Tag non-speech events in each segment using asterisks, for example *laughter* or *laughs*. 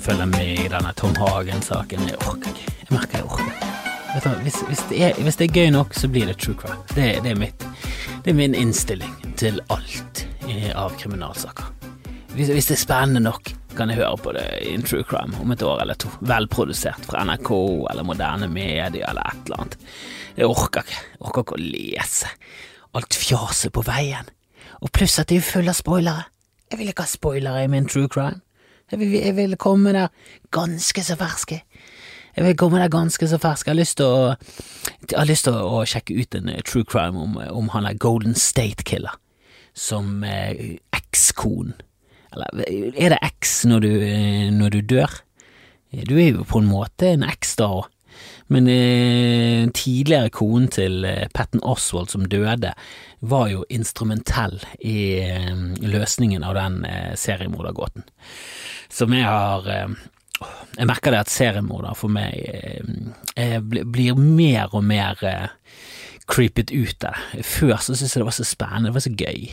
som følger med i denne Tom Hagen-saken. Jeg orker ikke. Jeg merker jeg orker ikke. Hvis, hvis, hvis, det er, gøy nok, så blir det true crime. Det, det, er, mitt, det er min innstilling til alt av kriminalsaker. Hvis, hvis, det er spennende nok, kan jeg høre på det i en true crime om et år eller to. Velprodusert fra NRK eller moderne medier eller et eller annet. Jeg orker ikke. Jeg orker ikke å lese alt fjaset på veien. Og pluss at de er fulle av spoilere. Jeg vil ikke ha spoilere i min true crime. Jeg vil, jeg vil komme der ganske så ferske. Jeg vil komme der ganske så fersk. Jeg har lyst til å, lyst til å sjekke ut en eh, true crime om, om han er Golden State Killer, som eh, ekskonen. Eller er det eks når, eh, når, du dør? Du er jo på en måte en eks da òg. Men eh, tidligere konen til eh, Patten Oswald som døde, var jo instrumentell i eh, løsningen av den eh, seriemordergåten. Som jeg har jeg merker det at seriemorder for meg eh, blir mer og mer eh, creepet ut der. Før så syntes jeg det var så spennende, det var så gøy.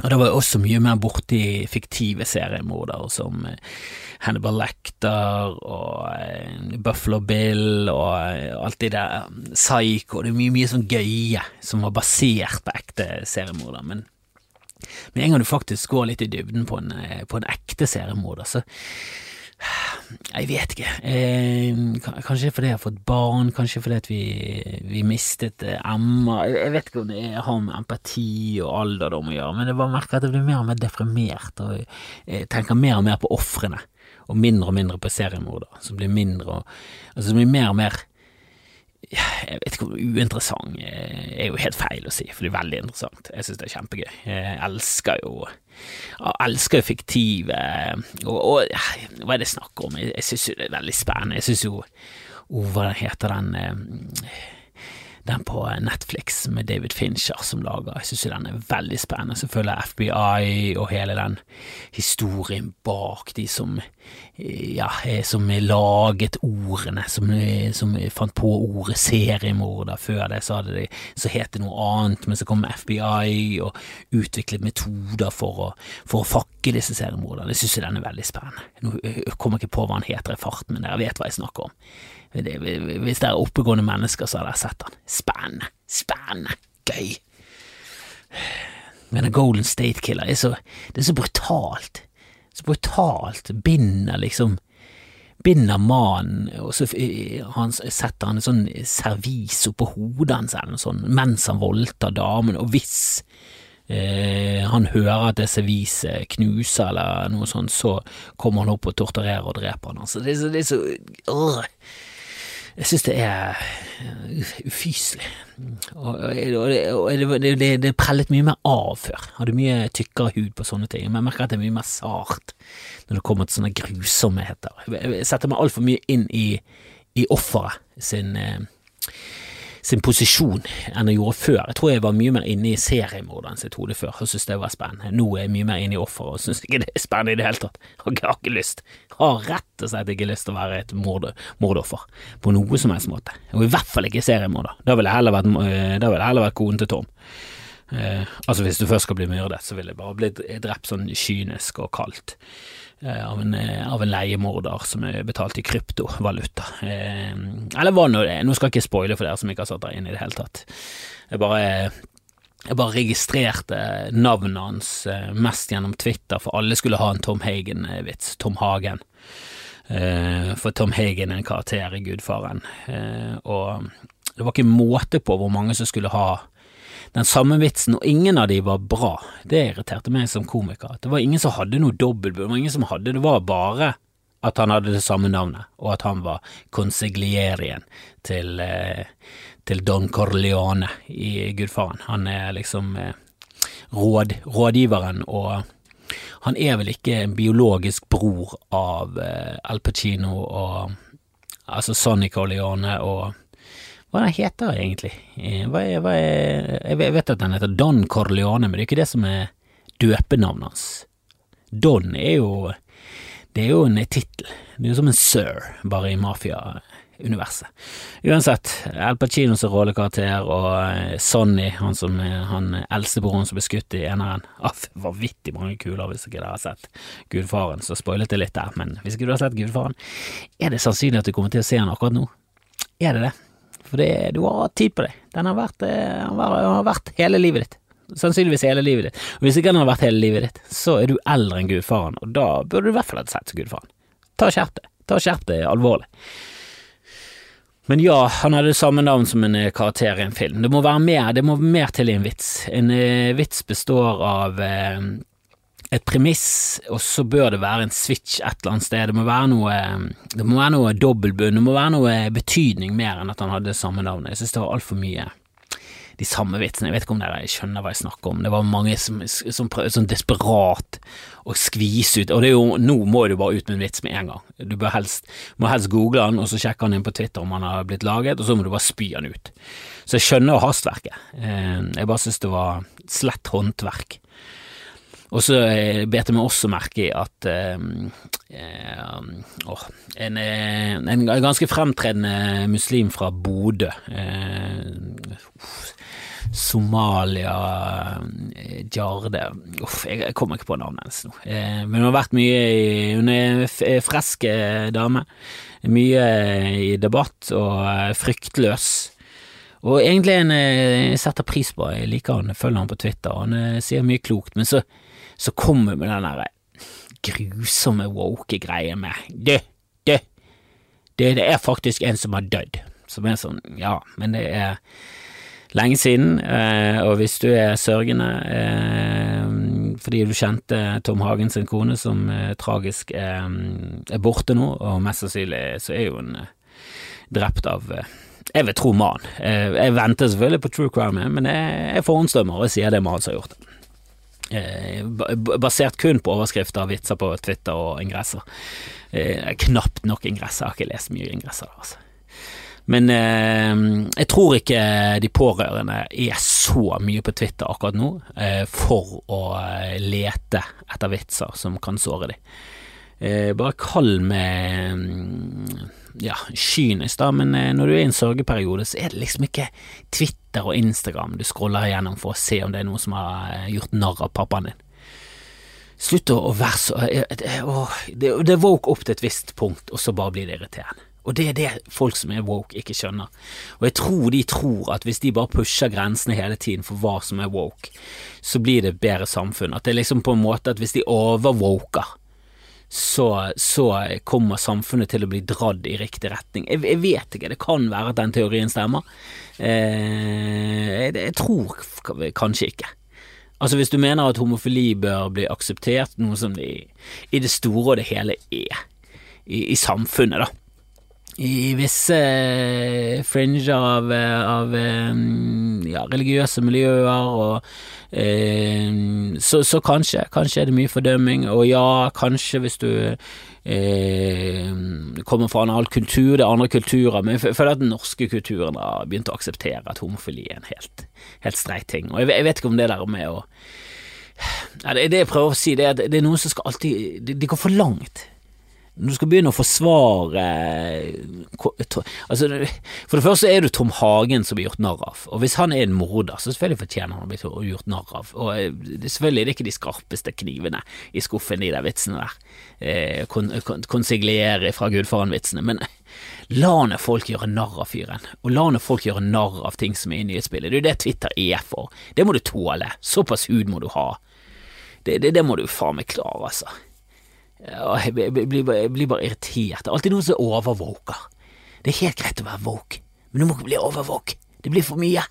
Og det var også mye mer borti fiktive seriemordere som eh, Hannibal Lecter og Buffalo Bill og alt det der Psycho. Det er mye, mye sånn gøye som var basert på ekte seriemordere. Men med en gang du faktisk går litt i dybden på en, på en ekte seriemorder, så jeg vet ikke. Eh, kanskje fordi jeg har fått barn, kanskje fordi vi, vi, mistet eh, Emma. Jeg vet ikke om det har med empati og alderdom å gjøre, men jeg bare merker at jeg blir mer og mer deprimert, og jeg tenker mer og mer på ofrene, og mindre og mindre på seriemordere, som blir mindre og Altså som blir mer og mer jeg vet ikke om uinteressant er jo helt feil å si, for det er veldig interessant. Jeg synes det er kjempegøy. Jeg elsker jo jeg elsker fiktive og, og, hva er det snakk om? Jeg, jeg jo det er veldig spennende. Jeg synes jo oh, Hva heter den eh, den på Netflix med David Fincher som lager. Jeg synes den er veldig spennende. Selvfølgelig FBI og hele den historien bak de som ja, som laget ordene, som, som fant på ordet seriemorder. Før det så, hadde de, så het det noe annet, men så kom FBI og utviklet metoder for å, for å fakke disse seriemorderne. Jeg synes den er veldig spennende. Nå jeg kommer ikke på hva han heter i farten, men dere vet hva jeg snakker om. Hvis det er oppegående mennesker, så hadde jeg sett han. Spennende, spennende, gøy. Men Golden State Killer er så, det er så brutalt. Så brutalt. Binder liksom Binder mannen, og så han, setter han en sånn servis oppå hodet hans eller noe sånt, mens han voldtar damen, og hvis eh, han hører at det serviset knuser eller noe sånt, så kommer han opp og torturerer og dreper han. Altså, det så, det er så øh. Jeg synes det er uh, ufyselig. Og, og, og det, det, det, prellet mye mer av før. Hadde mye tykkere hud på sånne ting. Men jeg merker at det er mye mer sart når det kommer til sånne grusomheter. Jeg setter meg altfor mye inn i, i offeret sin eh, sin posisjon enn jeg gjorde før. Jeg tror jeg var mye mer inne i seriemorderen sitt hode før og syntes det var spennende. Nå er jeg mye mer inne i offeret og syns ikke det er spennende i det hele tatt. *laughs* Jeg har ikke lyst. Jeg har rett og slett ikke lyst til å være et mordoffer på noe som helst måte. Og i hvert fall ikke seriemorder. Da ville jeg heller vært, eh, ville vært konen til Tom. Eh, altså Hvis du først skal bli myrdet, så vil jeg bare bli drept sånn kynisk og kaldt. Eh, av en, eh, av en, leiemorder som er betalt i kryptovaluta. Eh, eller hva nå det er, nå skal jeg ikke spoile for dere som ikke har satt dere inn i det hele tatt. Jeg bare, jeg bare registrerte navnet hans mest gjennom Twitter, for alle skulle ha en Tom Hagen-vits. Tom Hagen. For Tom Hagen er en karakter i Gudfaren, og det var ikke måte på hvor mange som skulle ha den samme vitsen, og ingen av de var bra. Det irriterte meg som komiker. Det var ingen som hadde noe dobbeltbud, det var ingen som hadde, det var bare at han hadde det samme navnet, og at han var konsiglierien til, eh, til Don Corleone i Gudfaren. Han er liksom eh, råd, rådgiveren, og han er vel ikke en biologisk bror av eh, Al Pacino og altså Sonny Corleone og hva den heter egentlig? Eh, hva er, hva er, jeg vet at den heter Don Corleone, men det er ikke det som er døpenavnet hans. Don er jo Det er jo en tittel. Det er jo som en sir, bare i mafia, universet. Uansett, Al Pacino som rollekarakter og eh, Sonny, han som han eldstebroren som ble skutt i eneren. *laughs* Ah, vanvittig mange kuler hvis ikke dere har sett Gudfaren, så spoilet det litt der, men hvis ikke du har sett Gudfaren, er det sannsynlig at du kommer til å se han akkurat nå? Er det det? For det, du har hatt tid på deg. Den har vært, den har vært hele livet ditt. Sannsynligvis hele livet ditt. Og hvis ikke den har vært hele livet ditt, så er du eldre enn gudfaren, og da burde du i hvert fall ha sett som gudfaren. Ta skjerp deg. Ta skjerp deg alvorlig. Men ja, han hadde samme navn som en eh, karakter i en film. Det må være mer, det må mer til i en vits. En uh, vits består av et premiss, og så bør det være en switch et eller annet sted. Det må være noe, det må være noe dobbeltbunn, det må være noe betydning mer enn at han hadde samme navn. Jeg synes det var altfor mye de samme vitsene. Jeg vet ikke om dere skjønner hva jeg snakker om. Det var mange som, som prøvde sånn desperat å skvise ut, og jo, nå må du bare ut med en vits med en gang. Du helst, må helst google den, og så sjekke han inn på Twitter om han har blitt laget, og så må du bare spy han ut. Så jeg skjønner hastverket. Eh, jeg bare synes det var slett håndverk. Og så eh, bet jeg meg også merke i at eh, eh, en, eh, en, ganske fremtredende muslim fra Bodø eh, Somalia Jarde Uff, jeg, jeg, kommer ikke på navnet hennes nå. Eh, men hun har vært mye i Hun er en frisk dame. Mye i debatt og fryktløs. Og egentlig en jeg setter pris på. Jeg liker han, følger han på Twitter. Han sier mye klokt, men så så kommer med den derre grusomme woke-greia med du, du, det, det er faktisk en som har dødd. Som er sånn, ja, men det er lenge siden, eh, og hvis du er sørgende eh, fordi du kjente Tom Hagen sin kone som eh, tragisk er borte nå, og mest sannsynlig så er jo hun drept av jeg vil tro mann. Jeg venter selvfølgelig på true crime, men jeg, jeg forhåndsdømmer og sier det er mann som har gjort det. Eh, basert kun på overskrifter og vitser på Twitter og ingresser. Eh, knapt nok ingresser, jeg har ikke lest mye ingresser. Altså. Men eh, jeg tror ikke de pårørende er så mye på Twitter akkurat nå eh, for å eh, lete etter vitser som kan såre dem. Eh, bare kall meg mm, ja, kynisk, da, men eh, når du er i en sørgeperiode, så er det liksom ikke Twitter og Instagram du scroller igjennom for å se om det er noen som har eh, gjort narr av pappaen din. Slutt å være så Det, det woke opp til et visst punkt, og så bare blir det irriterende. Og det er det folk som er woke ikke skjønner. Og jeg tror de tror at hvis de bare pusher grensene hele tiden for hva som er woke, så blir det et bedre samfunn. At det er liksom på en måte at hvis de overwoker, så, så, kommer samfunnet til å bli dradd i riktig retning. Jeg, jeg vet ikke, det kan være at den teorien stemmer. Eh, jeg, jeg, tror kanskje ikke. Altså Hvis du mener at homofili bør bli akseptert, noe som det i, det store og det hele er i, i samfunnet, da i visse eh, fringer av, eh, av eh, ja, religiøse miljøer, og eh, så, så, kanskje, kanskje er det mye fordømming, og ja, kanskje hvis du eh, kommer fra en annen kultur, det er andre kulturer, men jeg føler at den norske kulturen har begynt å akseptere at homofili er en helt, helt streit ting, og jeg, jeg, vet ikke om det der med å ja, det, det jeg prøver å si, det er at det er noen som skal alltid De, det går for langt når du skal begynne å forsvare altså, For det første er det Tom Hagen som blir gjort narr av, og hvis han er en morder, så selvfølgelig fortjener han å bli gjort narr av. Og eh, selvfølgelig er det ikke de skarpeste knivene i skuffen, de der vitsene der. Eh, kon, kon, konsigliere fra Gudfaren-vitsene. Men la nå folk gjøre narr av fyren, og la nå folk gjøre narr av ting som er i nyhetsbildet. Det er jo det Twitter er for. Det må du tåle. Såpass hud må du ha. Det, det, det må du faen meg klare, altså. Jeg blir, bare, jeg blir bare irritert. Det er alltid noen som overvåker. Det er helt greit å være woke, men du må ikke bli overvåk. Det blir for mye.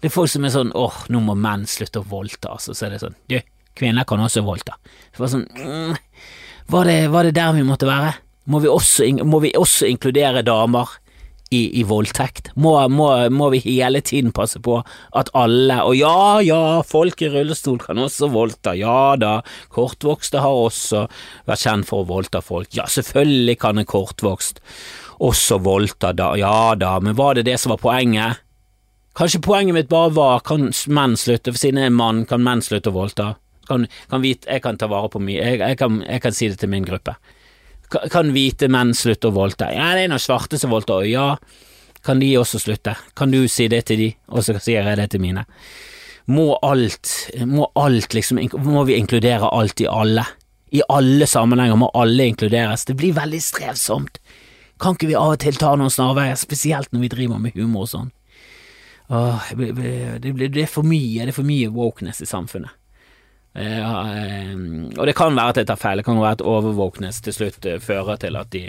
Det er folk som er sånn åh, nå må menn slutte å voldta, altså. Så er det sånn du, kvinner kan også voldta. Så var sånn mm, var, det, var det der vi måtte være? Må vi også, må vi også inkludere damer? I, i voldtekt? Må, må, må, vi hele tiden passe på at alle Og ja, ja, folk i rullestol kan også voldta, ja da, kortvokste har også vært kjent for å voldta folk, ja, selvfølgelig kan en kortvokst også voldta, da, ja da, men var det det som var poenget? Kanskje poenget mitt bare var kan menn slutte, for siden jeg er en mann, kan menn slutte å voldta? Kan, kan vite, jeg kan ta vare på mye, jeg, jeg, jeg kan si det til min gruppe. Ka- Kan hvite menn slutte å voldta? Ja, det er noen svarte som voldtar, ja. Kan de også slutte? Kan du si det til de, og så sier jeg det til mine? Må alt, må alt liksom, må vi inkludere alt i alle? I alle sammenhenger må alle inkluderes. Det blir veldig strevsomt. Kan ikke vi av og til ta noen snarveier, spesielt når vi driver med humor og sånn? Åh, det, det, det er for mye, det er for mye wokeness i samfunnet. Eh, eh, og det kan være at jeg tar feil, det kan være at overvåknes til slutt eh, fører til at de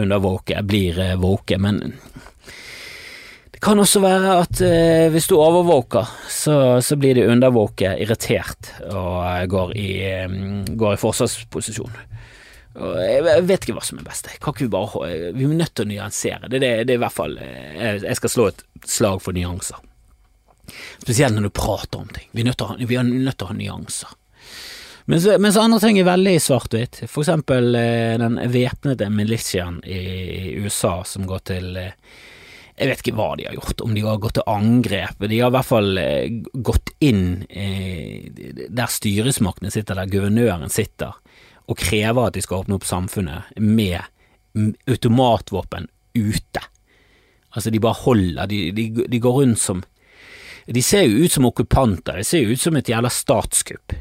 undervåke blir våke, men det kan også være at hvis du overvåker, så, så blir de undervåke irritert og går i, går i forsvarsposisjon. Jeg vet ikke hva som er best. Vi bare Vi er nødt til å nyansere. Det, det, det er i hvert fall jeg skal slå et slag for nyanser. Spesielt når du prater om ting. Vi er nødt til å ha, ha nyanser. Mens, mens andre ting er veldig svart-hvitt. For eksempel eh, den væpnede militiaen i, USA som går til eh, Jeg vet ikke hva de har gjort, om de har gått til angrep. De har i hvert fall eh, gått inn der styresmaktene sitter, der guvernøren sitter, og krever at de skal åpne opp samfunnet med automatvåpen ute. Altså, de bare holder, de, de, de går rundt som De ser jo ut som okkupanter, det ser jo ut som et jævla statskupp.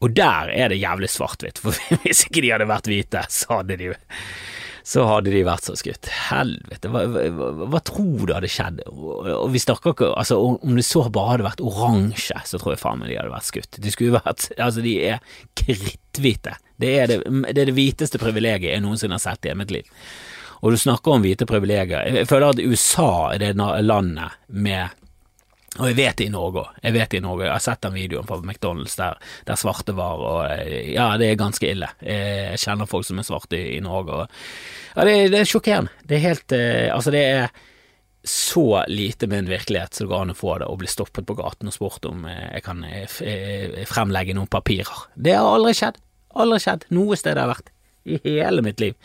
Og der er det jævlig svart-hvitt, for *laughs* hvis ikke de hadde vært hvite, så hadde de så hadde de vært så skutt. Helvete, hva, hva, hva, tror du hadde skjedd? Og vi snakker ikke altså, Om det så bare hadde vært oransje, så tror jeg faen meg de hadde vært skutt. De skulle vært *laughs* Altså, de er kritthvite. Det er det, det er det hviteste privilegiet jeg noensinne har sett i mitt liv. Og du snakker om hvite privilegier. Jeg føler at USA er det landet med og jeg vet det i Norge òg. Jeg vet det i Norge. Jeg har sett den videoen fra McDonald's der, der svarte var, og eh, ja, det er ganske ille. Jeg kjenner folk som er svarte i, i Norge, og ja, det, det er sjokkerende. Det er helt eh, Altså, det er så lite en virkelighet som det går an å få det, å bli stoppet på gaten og spurt om eh, jeg kan eh, fremlegge noen papirer. Det har aldri skjedd. Aldri skjedd. Noe sted jeg har vært. I hele mitt liv.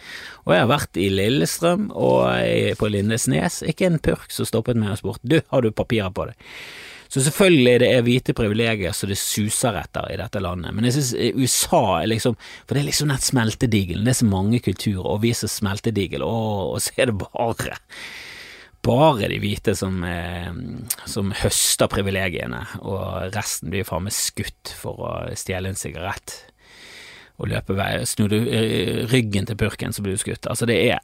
Og jeg har vært i Lillestrøm og på Lindesnes. Ikke en purk som stoppet meg og spurt du, har du papirer på deg. Så selvfølgelig det er hvite privilegier så det suser etter i dette landet, men jeg synes USA er liksom For det er liksom den smeltedigelen, det er så mange kulturer, og vi så smeltedigel, og, og så er det bare bare de hvite som, eh, som høster privilegiene, og resten blir faen meg skutt for å stjele en sigarett og løpe vei. Snur du eh, ryggen til purken, så blir du skutt. Altså, det er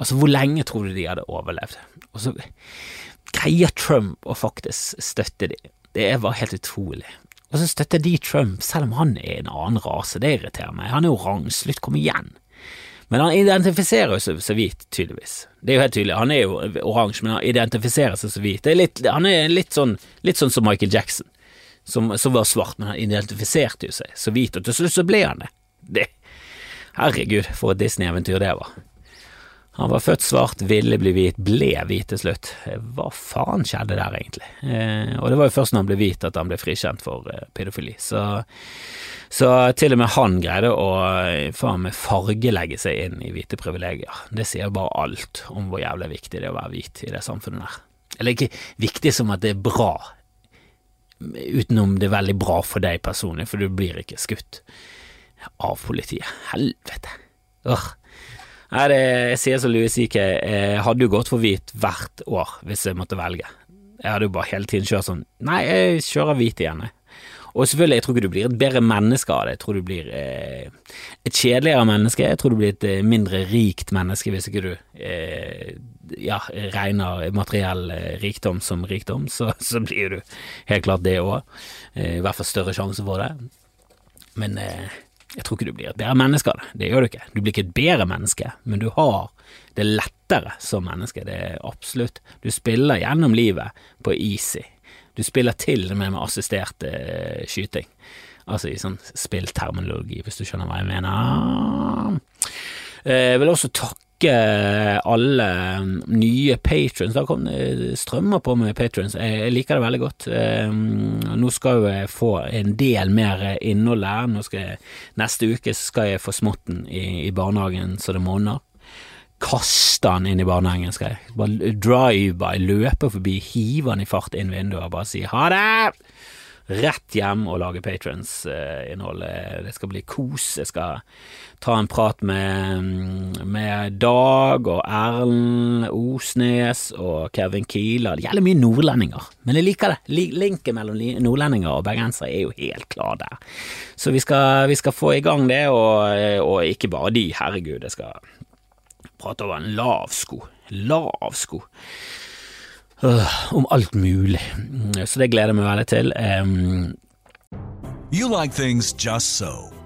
Altså, hvor lenge tror du de hadde overlevd? Og så greier Trump å faktisk støtte de. Det bare helt utrolig. Og så støtter de Trump, selv om han er en annen rase. Det irriterer meg. Han er oransje. Slutt, kom igjen. Men han identifiserer seg så hvit, tydeligvis. Det er jo helt tydelig. Han er jo oransje, men han identifiserer seg så hvit. Det er litt, han er litt sånn, litt sånn som Michael Jackson, som, som var svart, men han identifiserte jo seg så hvit, og til slutt så ble han det. det. Herregud, for et Disney-eventyr det var. Han var født svart, ville bli hvit, ble hvit til slutt. Hva faen skjedde der, egentlig? Eh, og det var jo først når han ble hvit at han ble frikjent for eh, pedofili. Så, så til og med han greide å eh, faen meg fargelegge seg inn i hvite privilegier. Det sier bare alt om hvor jævlig viktig det er å være hvit i det samfunnet der. Eller ikke viktig som at det er bra, utenom det er veldig bra for deg personlig, for du blir ikke skutt av politiet. Helvete. Åh. Nei, det, jeg sier som Louis CK, jeg hadde jo gått for hvit hvert år hvis jeg måtte velge. Jeg hadde jo bare hele tiden kjørt sånn Nei, jeg kjører hvit igjen, jeg. Og selvfølgelig, jeg tror ikke du blir et bedre menneske av det. Jeg tror du blir eh, et kjedeligere menneske. Jeg tror du blir et eh, mindre rikt menneske hvis ikke du eh, ja, regner materiell eh, rikdom som rikdom. Så, *laughs* så blir du helt klart det òg. Eh, I hvert fall større sjanse for det. Men eh, jeg tror ikke du blir et bedre menneske av det. Det gjør du ikke. Du blir ikke et bedre menneske, men du har det lettere som menneske. Det er absolutt. Du spiller gjennom livet på easy. Du spiller til og med med assistert eh, skyting. Altså i sånn spillterminologi, hvis du skjønner hva jeg mener. Eh, Jeg vil også takke alle nye patrons. Det har kommet strømmer på med patrons. Jeg liker det veldig godt. Eh, Nå skal jeg få en del mer innhold her. Jeg, neste uke skal jeg få småtten i, i barnehagen så det monner. Kaste han inn i barnehagen, skal jeg. Bare drive-by, løpe forbi, hive han i fart inn vinduet og bare si ha det! Rett hjem og lage patrons-innhold. Det skal bli kos. Jeg skal ta en prat med, med Dag og Erlend Osnes og Kevin Kieler. Det gjelder mye nordlendinger, men jeg liker det. Linken mellom nordlendinger og bergensere er jo helt klar der. Så vi skal, vi skal få i gang det, og, og ikke bare de, herregud. Jeg skal prate over en lav sko. Lav sko. Uh, om alt mulig. Så det gleder jeg meg veldig til. Um, you like things just so.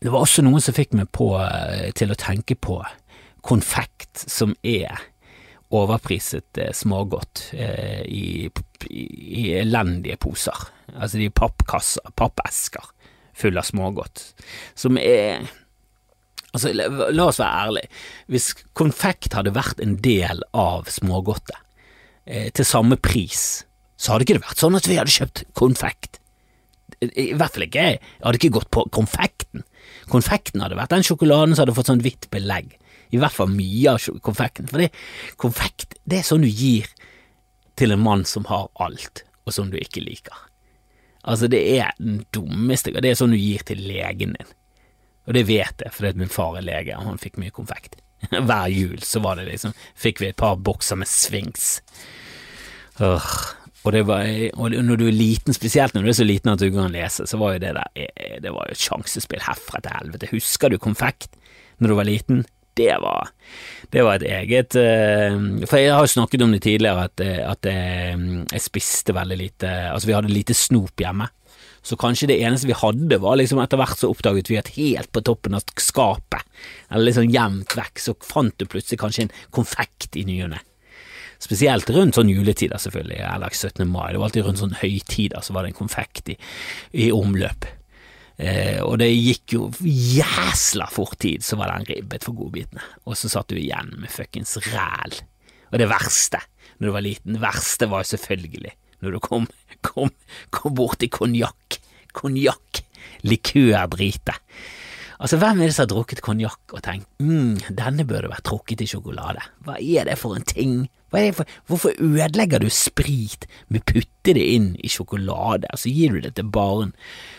Det var også noen som fikk meg på eh, til å tenke på konfekt, som er overpriset eh, smågodt eh, i, i, i, elendige poser. Altså de pappkasser, pappesker fulle av smågodt, som er Altså, la, la oss være ærlige. Hvis konfekt hadde vært en del av smågodtet, eh, til samme pris, så hadde ikke det vært sånn at vi hadde kjøpt konfekt. I hvert fall ikke jeg. Jeg hadde ikke gått på konfekten. Konfekten hadde vært den sjokoladen som hadde fått sånn hvitt belegg. I hvert fall mye av konfekten. For konfekt det er sånn du gir til en mann som har alt, og som du ikke liker. Altså, det er den dummeste Det er sånn du gir til legen din. Og det vet jeg, fordi min far er lege, og han fikk mye konfekt. *laughs* Hver jul så var det liksom Fikk vi et par bokser med Swings. Og, var, og når du er liten, spesielt når du er så liten at du kan lese, så var jo det der eh, Det var jo et sjansespill herfra til helvete. Husker du konfekt når du var liten? Det var, det var et eget eh, For jeg har jo snakket om det tidligere, at, eh, at jeg, jeg spiste veldig lite Altså, vi hadde lite snop hjemme. Så kanskje det eneste vi hadde, var liksom etter hvert så oppdaget vi at helt på toppen av skapet, eller liksom gjemt vekk, så fant du plutselig kanskje en konfekt i ny og ne. Spesielt rundt sånn juletider, selvfølgelig, eller 17. mai. Det var alltid rundt sånn høytider så var det en konfekt i, i omløp. Eh, og det gikk jo jæsla fort tid, så var den ribbet for godbitene. Og så satt du igjen med fuckings ræl. Og det verste, når du var liten, det verste var jo selvfølgelig når du kom, kom, kom borti konjakk. Konjakk. Likørdritet. Altså, hvem er det som har drukket konjakk og tenkt mm, denne burde vært trukket i sjokolade? Hva er det for en ting? For, hvorfor ødelegger du sprit med å putte det inn i sjokolade, og så gir du det til barn?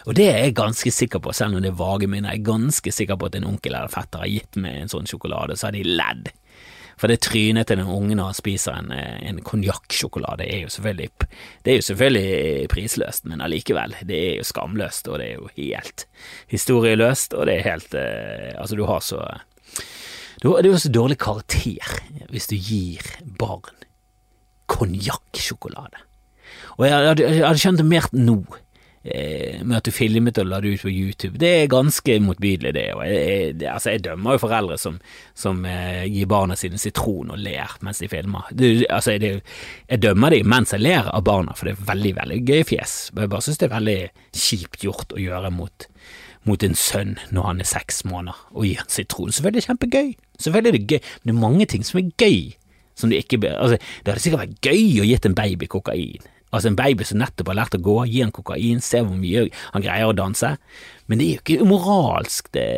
Og det er jeg ganske sikker på, selv om det er vage minner, jeg er ganske sikker på at en onkel eller fetter har gitt meg en sånn sjokolade, så har de ledd. For det trynet til den ungen når han spiser en, eh, en konjakksjokolade, er, det er jo selvfølgelig prisløst, men allikevel, det er jo skamløst, og det er jo helt historieløst, og det er helt eh, Altså, du har så Det er jo så dårlig karakter hvis du gir barn konjakksjokolade. Og jeg hadde, jeg hadde skjønt det mer nå Eh, med at du filmet og la det ut på YouTube. Det er ganske motbydelig, det. Og jeg, det, altså jeg dømmer jo foreldre som, som eh, gir barna sine sitron og ler mens de filmer. Det, altså det, jeg dømmer dem mens jeg ler av barna, for det er veldig veldig gøy fjes. Jeg bare synes det er veldig kjipt gjort å gjøre mot, mot en sønn når han er seks måneder, og gir han sitron. Selvfølgelig er det kjempegøy. Selvfølgelig er det gøy, men det er mange ting som er gøy. Som det, ikke, altså, det hadde sikkert vært gøy å gitt en baby kokain. Altså en baby som nettopp har lært å gå, gi han kokain, se hvor mye han greier å danse. Men det er jo ikke umoralsk det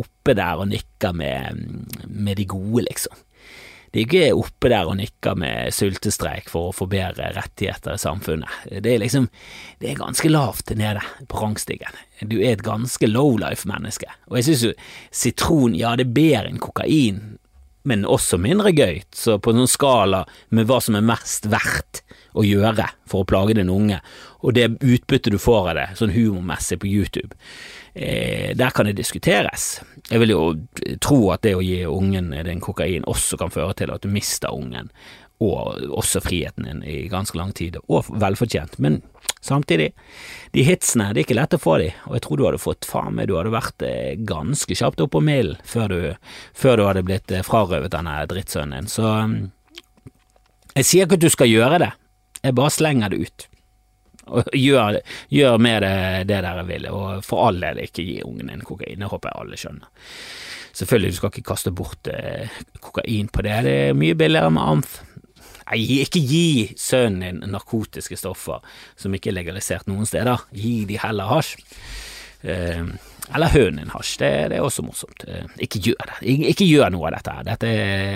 oppe der og nikker med, med de gode, liksom. Det er ikke oppe der og nikker med sultestreik for å få bedre rettigheter i samfunnet. Det er liksom Det er ganske lavt nede på rangstigen. Du er et ganske lowlife-menneske. Og jeg synes jo sitron, ja, det er bedre enn kokain, men også mindre gøy. Så på noen skala med hva som er mest verdt å gjøre for å plage den unge, og det utbyttet du får av det, sånn humormessig på YouTube, eh, der kan det diskuteres. Jeg vil jo tro at det å gi ungen den kokain også kan føre til at du mister ungen, og også friheten din i ganske lang tid, og velfortjent, men samtidig, de hitsene, det er ikke lett å få de, og jeg tror du hadde fått faen meg, du hadde vært eh, ganske kjapt opp på før, før, du hadde blitt eh, frarøvet denne drittsønnen din, så mm, jeg sier ikke at du skal gjøre det, jeg bare slenger det ut. Og gjør, gjør med det det dere vil, og for all del ikke gi ungen din kokain, det håper jeg alle skjønner. Selvfølgelig, du skal ikke kaste bort eh, kokain på det, det er mye billigere med amf. Nei, ikke gi sønnen din narkotiske stoffer som ikke er legalisert noen steder, gi de heller hasj. Eh, eller hønen din hasj, det, det, er også morsomt. Eh, ikke gjør det. Ikke, gjør noe av dette. Dette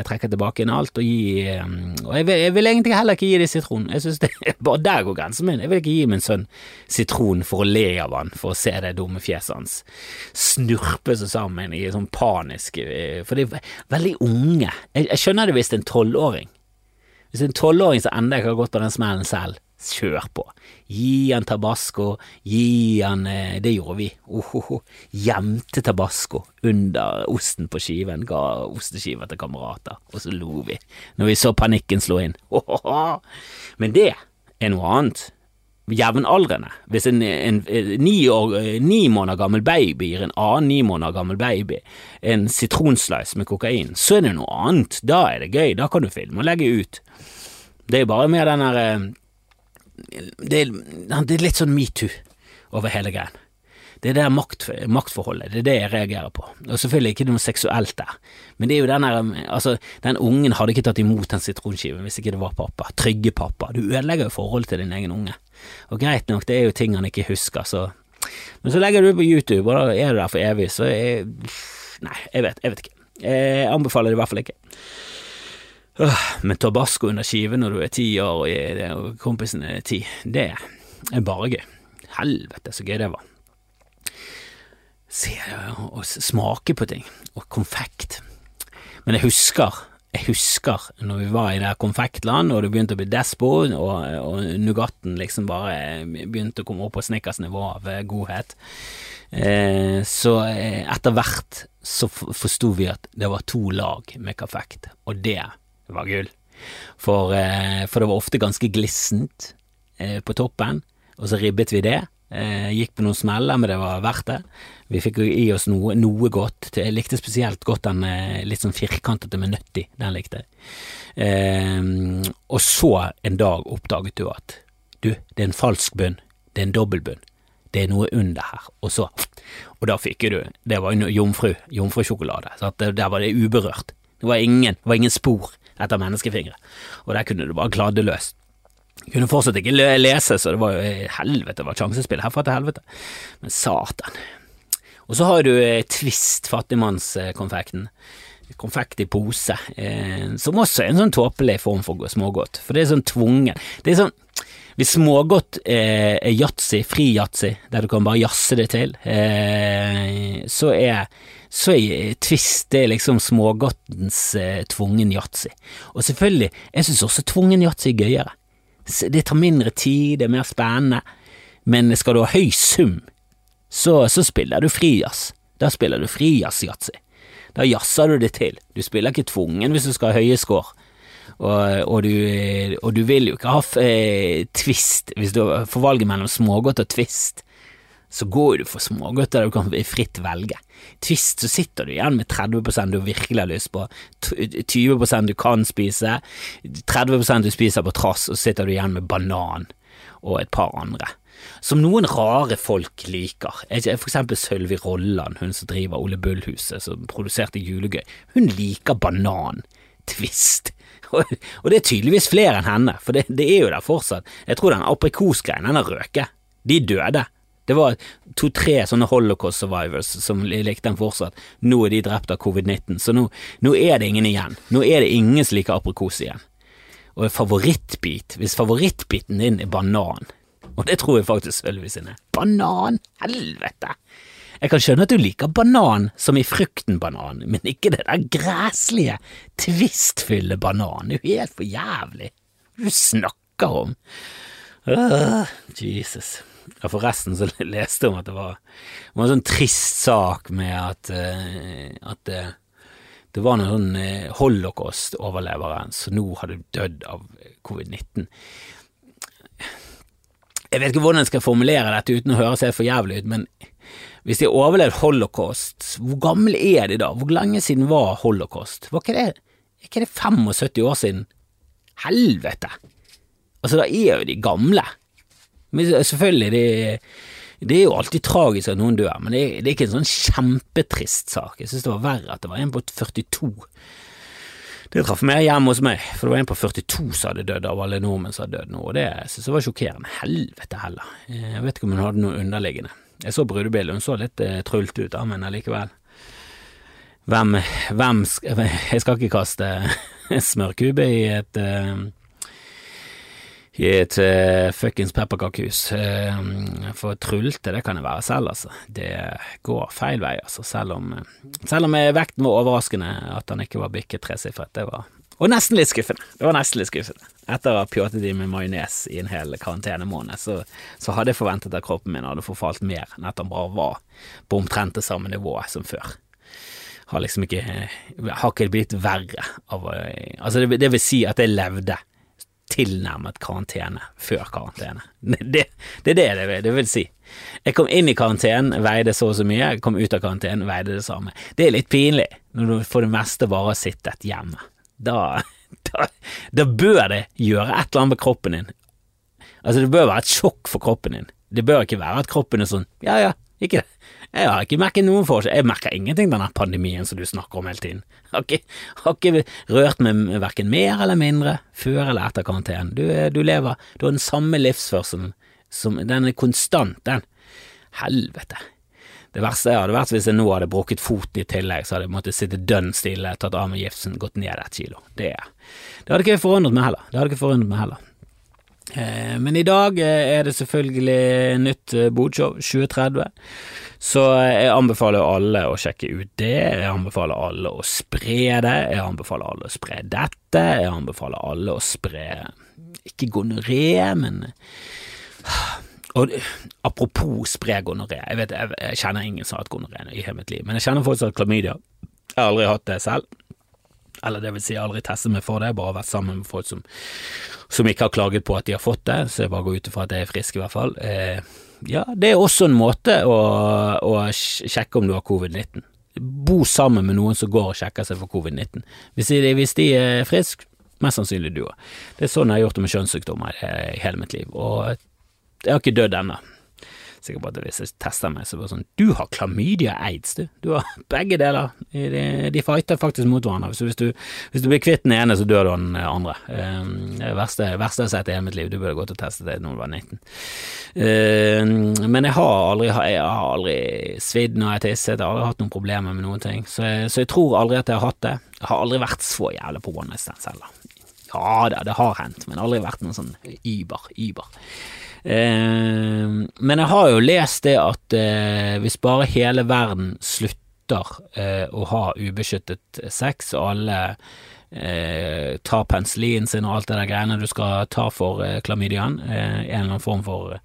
trekker tilbake inn alt og gi eh, Og jeg vil, jeg vil, egentlig heller ikke gi dem sitron. Jeg synes det, Bare der går grensen min. Jeg vil ikke gi min sønn sitron for å le av han, for å se det dumme fjeset hans snurpe seg sammen i sånn panisk For de er veldig unge. Jeg, jeg skjønner det hvis det er en tolvåring. Hvis det er en tolvåring som ender ikke har gått på den smellen selv, kjør på. Gi han tabasco, gi han eh, Det gjorde vi. Ohoho. oh, oh. Gjemte tabasco under osten på skiven, ga osteskiver til kamerater, og så lo vi når vi så panikken slå inn. Ohoho. Men det er noe annet. Jevnaldrende. Hvis en, en, en ni, år, ni, måneder gammel baby gir en annen ni måneder gammel baby en sitronslice med kokain, så er det noe annet. Da er det gøy. Da kan du filme og legge ut. Det er bare med den der eh, det det er litt sånn metoo over hele greien. Det er det makt, maktforholdet, det er det jeg reagerer på. Og selvfølgelig ikke noe seksuelt der, men det er jo den der Altså, den ungen hadde ikke tatt imot den sitronskiven hvis ikke det var pappa. Trygge pappa. Du ødelegger jo forholdet til din egen unge. Og greit nok, det er jo ting han ikke husker, så Men så legger du det på YouTube, og da er du der for evig, så jeg Nei, jeg vet, jeg vet ikke. Jeg anbefaler det i hvert fall ikke. Men tabasco under skiven når du er ti år og kompisen er ti, det er bare gøy. Helvete, så gøy det var. Se og smake på ting. Og konfekt. Men jeg husker, jeg husker når vi var i det konfektland, og det begynte å bli despo, og, og Nugatten liksom bare begynte å komme opp på Snickers nivå av eh, godhet. Eh, så eh, etter hvert så forsto vi at det var to lag med konfekt, og det det var gull. For, eh, for, det var ofte ganske glissent eh, på toppen, og så ribbet vi det. Eh, gikk på noen smeller, men det var verdt det. Vi fikk i oss noe, noe godt. Jeg likte spesielt godt den litt sånn firkantete med nøtt i. Den likte jeg. og så en dag oppdaget du at du, det er en falsk bunn. Det er en dobbeltbunn. Det er noe under her. Og så Og da fikk du Det var jo jomfru. Jomfrusjokolade. Så der var det uberørt. Det var ingen, det var ingen spor etter menneskefingre, og der kunne du bare kladde løs. Jeg kunne fortsatt ikke lese, så det var jo helvete, det var sjansespill herfra til helvete. Men satan. Og så har du eh, Twist, fattigmannskonfekten. Konfekt i pose, eh, som også er en sånn tåpelig form for smågodt, for det er sånn tvungen. Det er sånn hvis smågodt eh, er yatzy, fri yatzy, der du kan bare jazze det til, eh, så er så er Twist det er liksom smågodtens eh, tvungen yatzy. Og selvfølgelig, jeg synes også tvungen yatzy er gøyere. Det tar mindre tid, det er mer spennende, men skal du ha høy sum, så, så spiller du frijazz. Da spiller du frijazz-yatzy. Da jazzer du det til. Du spiller ikke tvungen hvis du skal ha høye score. Og, og, du, og, du, vil jo ikke ha eh, twist hvis du får valget mellom smågodt og twist. Så går du for smågodt der du kan fritt velge. Twist så sitter du igjen med 30 du virkelig har lyst på, 20 du kan spise, 30 du spiser på trass, og så sitter du igjen med banan og et par andre. Som noen rare folk liker. For eksempel Sølvi Rolland, hun som driver Ole Bull-huset, som produserte julegøy. Hun liker banan. Twist. Og det er tydeligvis flere enn henne, for det, det er jo der fortsatt. Jeg tror den aprikosgreien, den har røket. De døde. Det var to-tre sånne holocaust survivors som likte den fortsatt. Nå er de drept av covid-19, så nå, nå, er det ingen igjen. Nå er det ingen som liker aprikos igjen. Og favorittbit, hvis favorittbiten din er banan, og det tror jeg faktisk Sølvi sin er, banan, helvete! Jeg kan skjønne at du liker banan som i frukten-banan, men ikke det der græslige, tvistfylle banan. Det er jo helt for jævlig. Du snakker om? Uh, Jesus. Ja, forresten så leste jeg om at det var, det var en sånn trist sak med at, uh, at uh, det var noen sånn uh, holocaust-overlevere som nå hadde dødd av covid-19. Jeg vet ikke hvordan jeg skal formulere dette uten å høres helt for jævlig ut, men hvis de overlevde holocaust, hvor gamle er de da? Hvor lenge siden var holocaust? Var ikke det, er ikke det 75 år siden? Helvete! Altså, da er jo de gamle. Men selvfølgelig, det, det er jo alltid tragisk at noen dør, men det det er ikke en sånn kjempetrist sak. Jeg synes det var verre at det var en på 42. Det traff mer hjemme hos meg, for det var en på 42 som hadde dødd av alle nordmenn som hadde dødd nå, og det synes jeg var sjokkerende. Helvete heller. Jeg vet ikke om hun hadde noe underliggende. Jeg så brudebildet, hun så litt eh, trult ut, da, men allikevel. Hvem, hvem sk Jeg skal ikke kaste *laughs* smørkube i et uh, i et uh, fuckings pepperkakehus. Uh, for trulte, det kan jeg være selv, altså. Det går feil vei, altså. Selv om, selv om vekten var overraskende, at han ikke var bikket tresifret. Det var Og nesten litt skuffende. Det var nesten litt skuffende. Etter å ha pjåtet i med majones i en hel karantenemåned, så, så hadde jeg forventet at kroppen min hadde forfalt mer enn at han bare var på omtrent det samme nivået som før har liksom ikke Har ikke blitt verre av Altså, det, det vil si at jeg levde tilnærmet karantene før karantene. Det, det, det er det, det vil si. Jeg kom inn i karantenen, veide så og så mye, jeg kom ut av karantenen, veide det samme. Det er litt pinlig når du for det meste bare har sittet hjemme. Da, *laughs* da, bør det gjøre et eller annet med kroppen din. Altså, det bør være et sjokk for kroppen din. Det bør ikke være at kroppen er sånn ja ja, ikke det. Jeg har ikke merket noen forskjell. Jeg merker ingenting denne pandemien som du snakker om hele tiden. *laughs* Har ikke, har ikke rørt meg verken mer eller mindre før eller etter karantenen. Du, du, lever, du har den samme livsførselen som Den er konstant, den. Helvete. Det verste hadde vært hvis jeg nå hadde brukket foten i tillegg, så hadde jeg måttet sitte dønn stille, tatt av meg gipsen, gått ned et kilo. Det, det hadde ikke forundret meg heller. Det hadde ikke forundret meg heller. Eh, men i dag eh, er det selvfølgelig nytt eh, bodshow, 2030. Så jeg anbefaler alle å sjekke ut det, jeg anbefaler alle å spre det, jeg anbefaler alle å spre dette, jeg anbefaler alle å spre ikke gonoré, men og Apropos spre gonoré, jeg, vet, jeg, jeg kjenner ingen som har hatt gonoré i hele mitt liv, men jeg kjenner folk som har klamydia. Jeg har aldri hatt det selv, eller det vil si jeg har aldri testet meg for det, bare vært sammen med folk som, som ikke har klaget på at de har fått det, så jeg bare går ut ifra at jeg er frisk, i hvert fall. Eh, ja, det er også en måte å, å sjekke om du har covid-19. Bo sammen med noen som går og sjekker seg for covid-19. Hvis, hvis, de er friske, mest sannsynlig du òg. Det er sånn jeg har gjort det med kjønnssykdommer i hele mitt liv, og jeg har ikke dødd ennå sikker på at hvis jeg tester meg, så var det sånn Du har klamydia aids, du. Du har begge deler. De, de fighter faktisk mot hverandre. Så hvis du, hvis du blir kvitt den ene, så dør du den andre. Ehm, det verste, verste jeg har sett i hele mitt liv. Du burde gått og testet det når du var 19. Ehm, men jeg har aldri, aldri svidd når jeg har tisset, jeg har aldri hatt noen problemer med noen ting. Så jeg, så jeg tror aldri at jeg har hatt det. Jeg har aldri vært så jævlig på one night stands heller. Ja da, det har hendt, men aldri vært noen sånn Iber, Iber. Eh, men jeg har jo lest det at eh, hvis bare hele verden slutter eh, å ha ubeskyttet sex, og alle eh, tar penicillin sin og alt det der greiene du skal ta for eh, klamydiaen, eh, en eller annen form for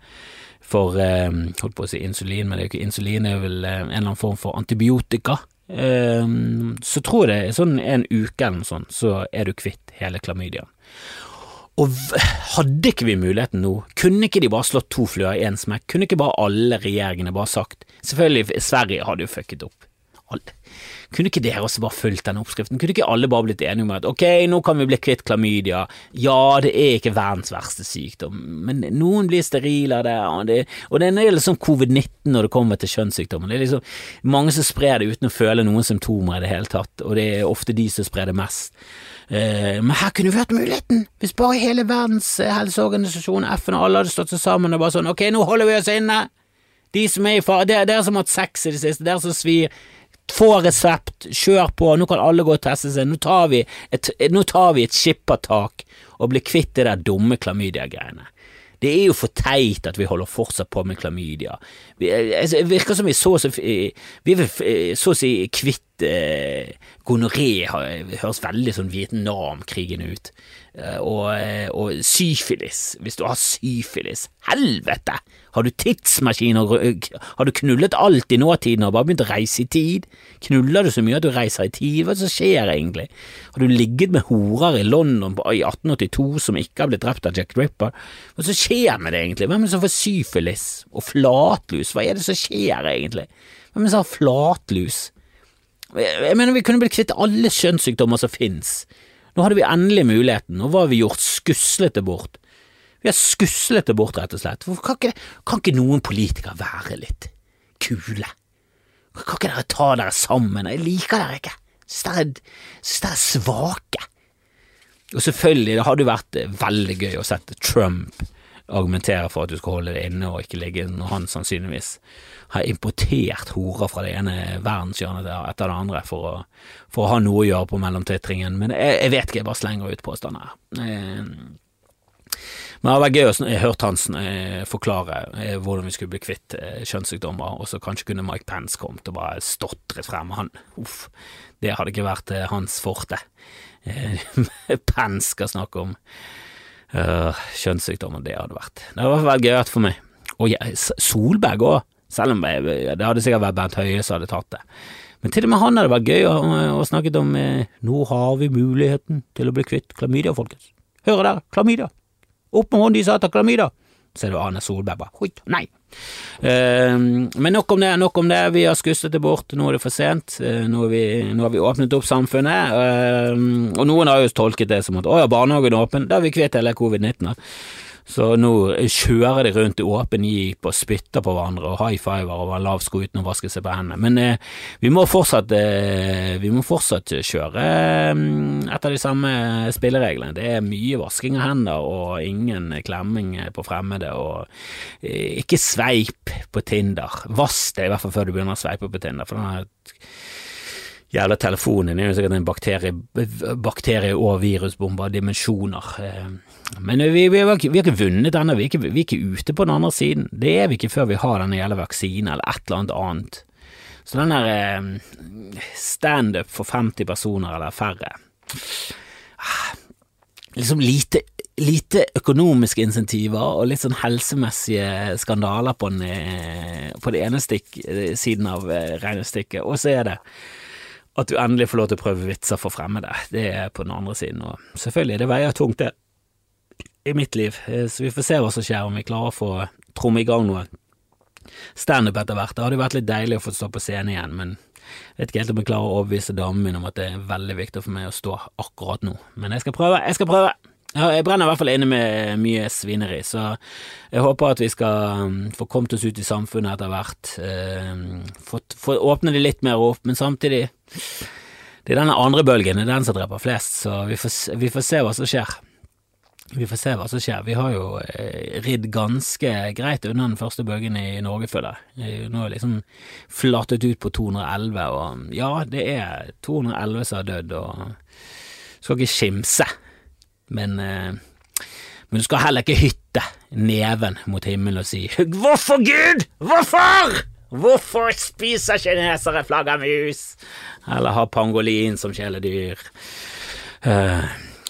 for holdt på å si insulin, men det er jo ikke insulin, det er vel en eller annen form for antibiotika. så tror jeg det sånn en uke eller noe sånt, så er du kvitt hele klamydiaen. Og hadde ikke vi muligheten nå, kunne ikke de bare slått to fluer i én smekk? Kunne ikke bare alle regjeringene bare sagt Selvfølgelig, Sverige hadde jo fucket opp. Alle. Kunne ikke dere også bare fulgt den oppskriften? Kunne ikke alle bare blitt enige om at ok, nå kan vi bli kvitt klamydia, ja, det er ikke verdens verste sykdom, men noen blir sterile av det, og det, og det er liksom covid-19 når det kommer til kjønnssykdommer. Det er liksom mange som sprer det uten å føle noen symptomer i det hele tatt, og det er ofte de som sprer det mest. Eh, men her kunne vi hatt muligheten, hvis bare hele verdens eh, helseorganisasjon, FN og alle hadde stått seg sammen og bare sånn, ok, nå holder vi oss inne, de som er i fare, dere som har hatt sex i det siste, dere som svir, få resept, kjør på, nå kan alle gå og teste seg, nå tar vi et, nå tar vi et skippertak og blir kvitt det der dumme klamydia-greiene. Det er jo for teit at vi holder fortsatt på med klamydia. Vi, altså, det virker som vi så, så, vi er så å si kvitt eh, gonoré, høres veldig sånn Vietnamkrigen ut. Eh, og, eh, og, syfilis, hvis du har syfilis, helvete! Har du tidsmaskin og har du knullet alt i nåtiden og bare begynt å reise i tid? Knuller du så mye at du reiser i tid? Hva er det som skjer egentlig? Har du ligget med horer i London i 1882 som ikke har blitt drept av Jack Ripper? Hva er det som skjer med det egentlig? Hvem er det som får syfilis og flatlus? Hva er det som skjer egentlig? Hvem er det som har flatlus? Jeg mener vi kunne blitt kvitt alle kjønnssykdommer som finnes. Nå hadde vi endelig muligheten, nå var vi gjort skuslet det bort. Vi har skuslet det bort, rett og slett. Kan ikke, kan ikke noen politikere være litt kule? Kan ikke dere ta dere sammen? Jeg liker dere ikke. Syns dere er svake. Og selvfølgelig, det hadde vært veldig gøy å sette Trump argumentere for at du skal holde det inne og ikke ligge når han sannsynligvis har importert horer fra det ene verdenshjørnet etter det andre for å, for å ha noe å gjøre på mellomtitringen. Men jeg, jeg, vet ikke, jeg bare slenger ut påstander. Eh, men det hadde vært gøy å høre hans eh, forklare eh, hvordan vi skulle bli kvitt kjønnssykdommer, og så kanskje kunne Mike Pence kommet og bare stotret frem. Han, uff, det hadde ikke vært hans forte. *laughs* Pence skal snakke om uh, kjønnssykdommer, det hadde vært Det hadde vært gøyalt for meg. Og Solberg òg. Selv om det hadde sikkert vært Bernt Høie som hadde tatt det. Men til og med han hadde vært gøy å, å snakke om eh, nå har vi muligheten til å bli kvitt klamydia, folkens. Hører dere? Klamydia. Opp med hånden de sa til klamydia. Så er det Arne Solberg bare hoi, nei. Uh, men nok om det, nok om det. Vi har skustet det bort, nå er det for sent. Uh, nå, vi, nå, har vi åpnet opp samfunnet, uh, og noen har jo tolket det som at å ja, barnehagen er åpen, da er vi kvitt hele covid-19. Så nå kjører de rundt i åpen jeep og spytter på hverandre og high fiver over en lav sko uten å vaske seg på hendene. Men eh, vi, må fortsatt, eh, vi må fortsatt kjøre eh, etter de samme spillereglene. Det er mye vasking av hender og ingen klemming på fremmede, og eh, ikke sveip på Tinder. Vask det i hvert fall før du begynner å sveipe på Tinder. for den har jævla telefonen er jo sikkert en bakterie, bakterie og virusbombe av dimensjoner. Eh, men vi, vi, har, vi, har, ikke vunnet ennå, vi, vi, er ikke ute på den andre siden. Det er vi ikke før vi har denne jævla vaksinen eller et eller annet annet. Så den der eh, standup for 50 personer eller færre ah, Liksom lite, lite økonomiske insentiver og litt sånn helsemessige skandaler på den, eh, på den ene stikk, siden av regnestykket, og så er det at du endelig får lov til å prøve vitser for fremmede. Det er på den andre siden, og selvfølgelig, det veier tungt, det, i mitt liv, eh, så vi får se hva som skjer, om vi klarer å få tromme i gang noe standup etter hvert. Det hadde vært litt deilig å få stå på scenen igjen, men jeg vet ikke helt om jeg klarer å overbevise damen min om at det er veldig viktig for meg å stå akkurat nå. Men jeg skal prøve, jeg skal prøve! Jeg brenner i hvert fall inne med mye svineri, så jeg håper at vi skal um, få kommet oss ut i samfunnet etter hvert. Uh, få, få åpne det litt mer opp, men samtidig Det er denne andre bølgen, det er den som dreper flest, så vi får, vi får se hva som skjer. Vi får se hva som skjer. Vi har jo eh, ridd ganske greit unna den første bølgen i Norge, føler jeg. Nå er det liksom flattet ut på 211, og ja, det er 211 som har dødd, og skal ikke skimse men, eh, men du skal heller ikke hytte neven mot himmelen og si Hvorfor, Gud? Hvorfor? Hvorfor spiser kinesere flaggermus? Eller har pangolin som kjæledyr? Uh,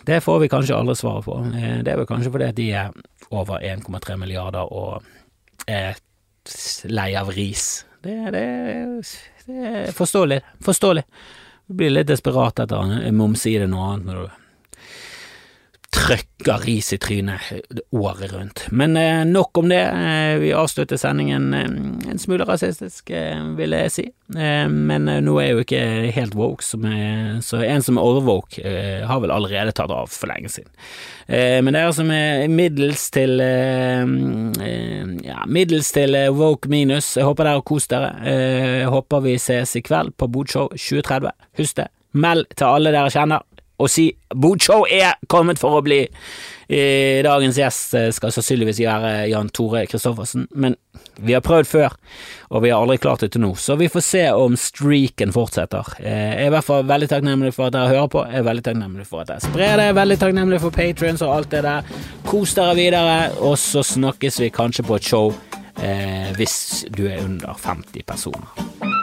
det får vi kanskje aldri svaret på. Uh, det er vel kanskje fordi de er over 1,3 milliarder og er lei av ris. Det, det, det er forståelig. Forståelig. Du blir litt desperat etter en momse i det noe annet når du trøkker ris i trynet året rundt. Men eh, nok om det. Eh, vi avslutter sendingen eh, en smule rasistisk, vil jeg si. Men nå er jeg jo ikke helt woke, er, så en som er overwoke, har vel allerede tatt av for lenge siden. men dere som er middels til ja, middels til woke minus, jeg håper dere har kost dere. jeg håper vi ses i kveld på Bodshow 2030. Husk det. Meld til alle dere kjenner og si Bocho er kommet for å bli. Eh, dagens gjest eh, skal sannsynligvis være Jan Tore Christoffersen, men vi har prøvd før, og vi har aldri klart det til nå, så vi får se om streaken fortsetter. Eh, jeg er i hvert fall veldig takknemlig for at dere hører på, jeg er veldig takknemlig for at dere sprer det, jeg er veldig takknemlig for patrions og alt det der. Kos dere videre, og så snakkes vi kanskje på et show eh, hvis du er under 50 personer.